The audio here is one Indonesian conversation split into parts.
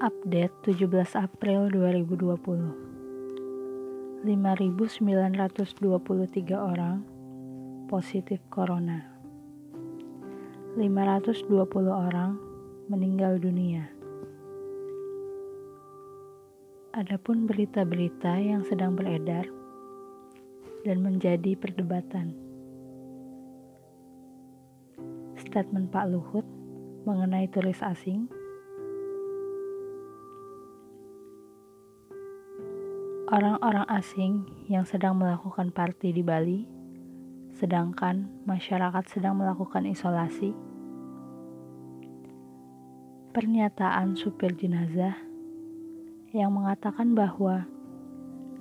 Update 17 April 2020 5.923 orang positif corona. 520 orang meninggal dunia. Adapun berita-berita yang sedang beredar dan menjadi perdebatan. Statement Pak Luhut mengenai turis asing orang-orang asing yang sedang melakukan party di Bali, sedangkan masyarakat sedang melakukan isolasi. Pernyataan supir jenazah yang mengatakan bahwa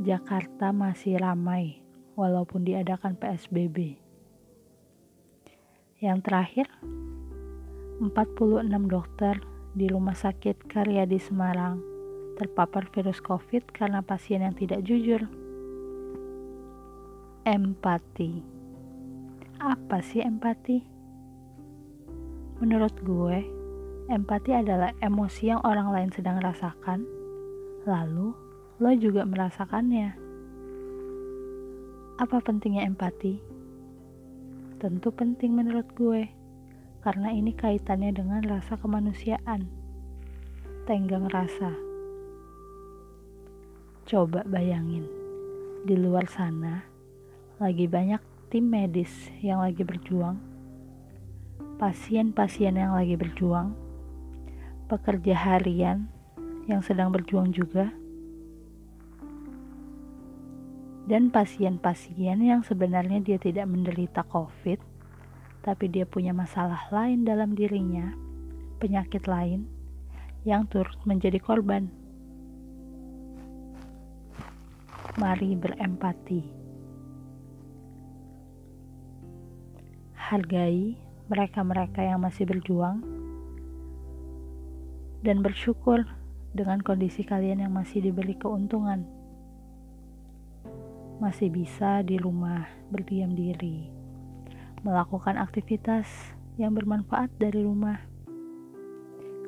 Jakarta masih ramai walaupun diadakan PSBB. Yang terakhir, 46 dokter di Rumah Sakit Karyadi Semarang terpapar virus COVID karena pasien yang tidak jujur. Empati. Apa sih empati? Menurut gue, empati adalah emosi yang orang lain sedang rasakan, lalu lo juga merasakannya. Apa pentingnya empati? Tentu penting menurut gue, karena ini kaitannya dengan rasa kemanusiaan. Tenggang rasa. Coba bayangin, di luar sana lagi banyak tim medis yang lagi berjuang, pasien-pasien yang lagi berjuang, pekerja harian yang sedang berjuang juga, dan pasien-pasien yang sebenarnya dia tidak menderita COVID, tapi dia punya masalah lain dalam dirinya, penyakit lain yang turut menjadi korban. Mari berempati. Hargai mereka-mereka yang masih berjuang dan bersyukur dengan kondisi kalian yang masih diberi keuntungan. Masih bisa di rumah berdiam diri, melakukan aktivitas yang bermanfaat dari rumah.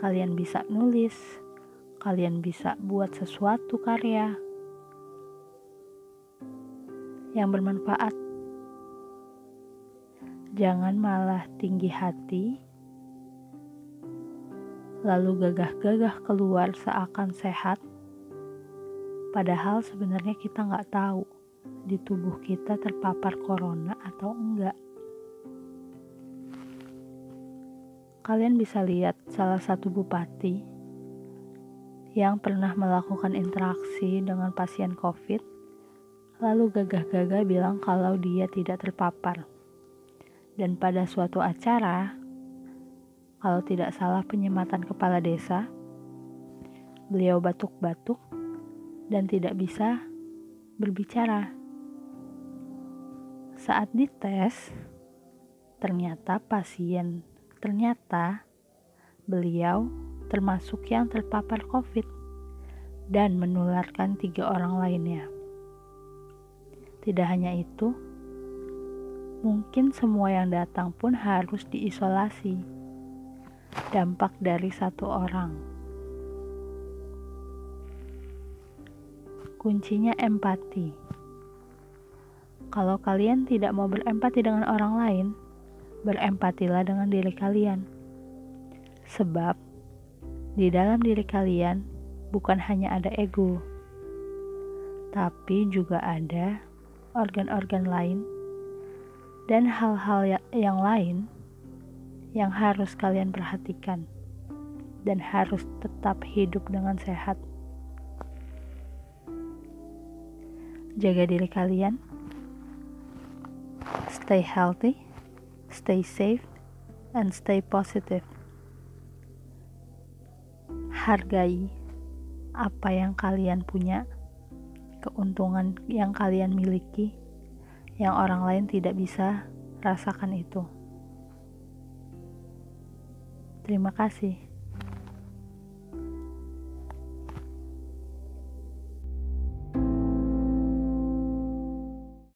Kalian bisa nulis, kalian bisa buat sesuatu karya, yang bermanfaat. Jangan malah tinggi hati, lalu gagah-gagah keluar seakan sehat, padahal sebenarnya kita nggak tahu di tubuh kita terpapar corona atau enggak. Kalian bisa lihat salah satu bupati yang pernah melakukan interaksi dengan pasien COVID lalu gagah-gagah bilang kalau dia tidak terpapar. Dan pada suatu acara, kalau tidak salah penyematan kepala desa, beliau batuk-batuk dan tidak bisa berbicara. Saat dites, ternyata pasien, ternyata beliau termasuk yang terpapar COVID dan menularkan tiga orang lainnya. Tidak hanya itu, mungkin semua yang datang pun harus diisolasi. Dampak dari satu orang. Kuncinya empati. Kalau kalian tidak mau berempati dengan orang lain, berempatilah dengan diri kalian. Sebab di dalam diri kalian bukan hanya ada ego, tapi juga ada organ-organ lain, dan hal-hal ya-, yang lain yang harus kalian perhatikan dan harus tetap hidup dengan sehat. Jaga diri kalian, stay healthy, stay safe, and stay positive. Hargai apa yang kalian punya keuntungan yang kalian miliki yang orang lain tidak bisa rasakan itu. Terima kasih.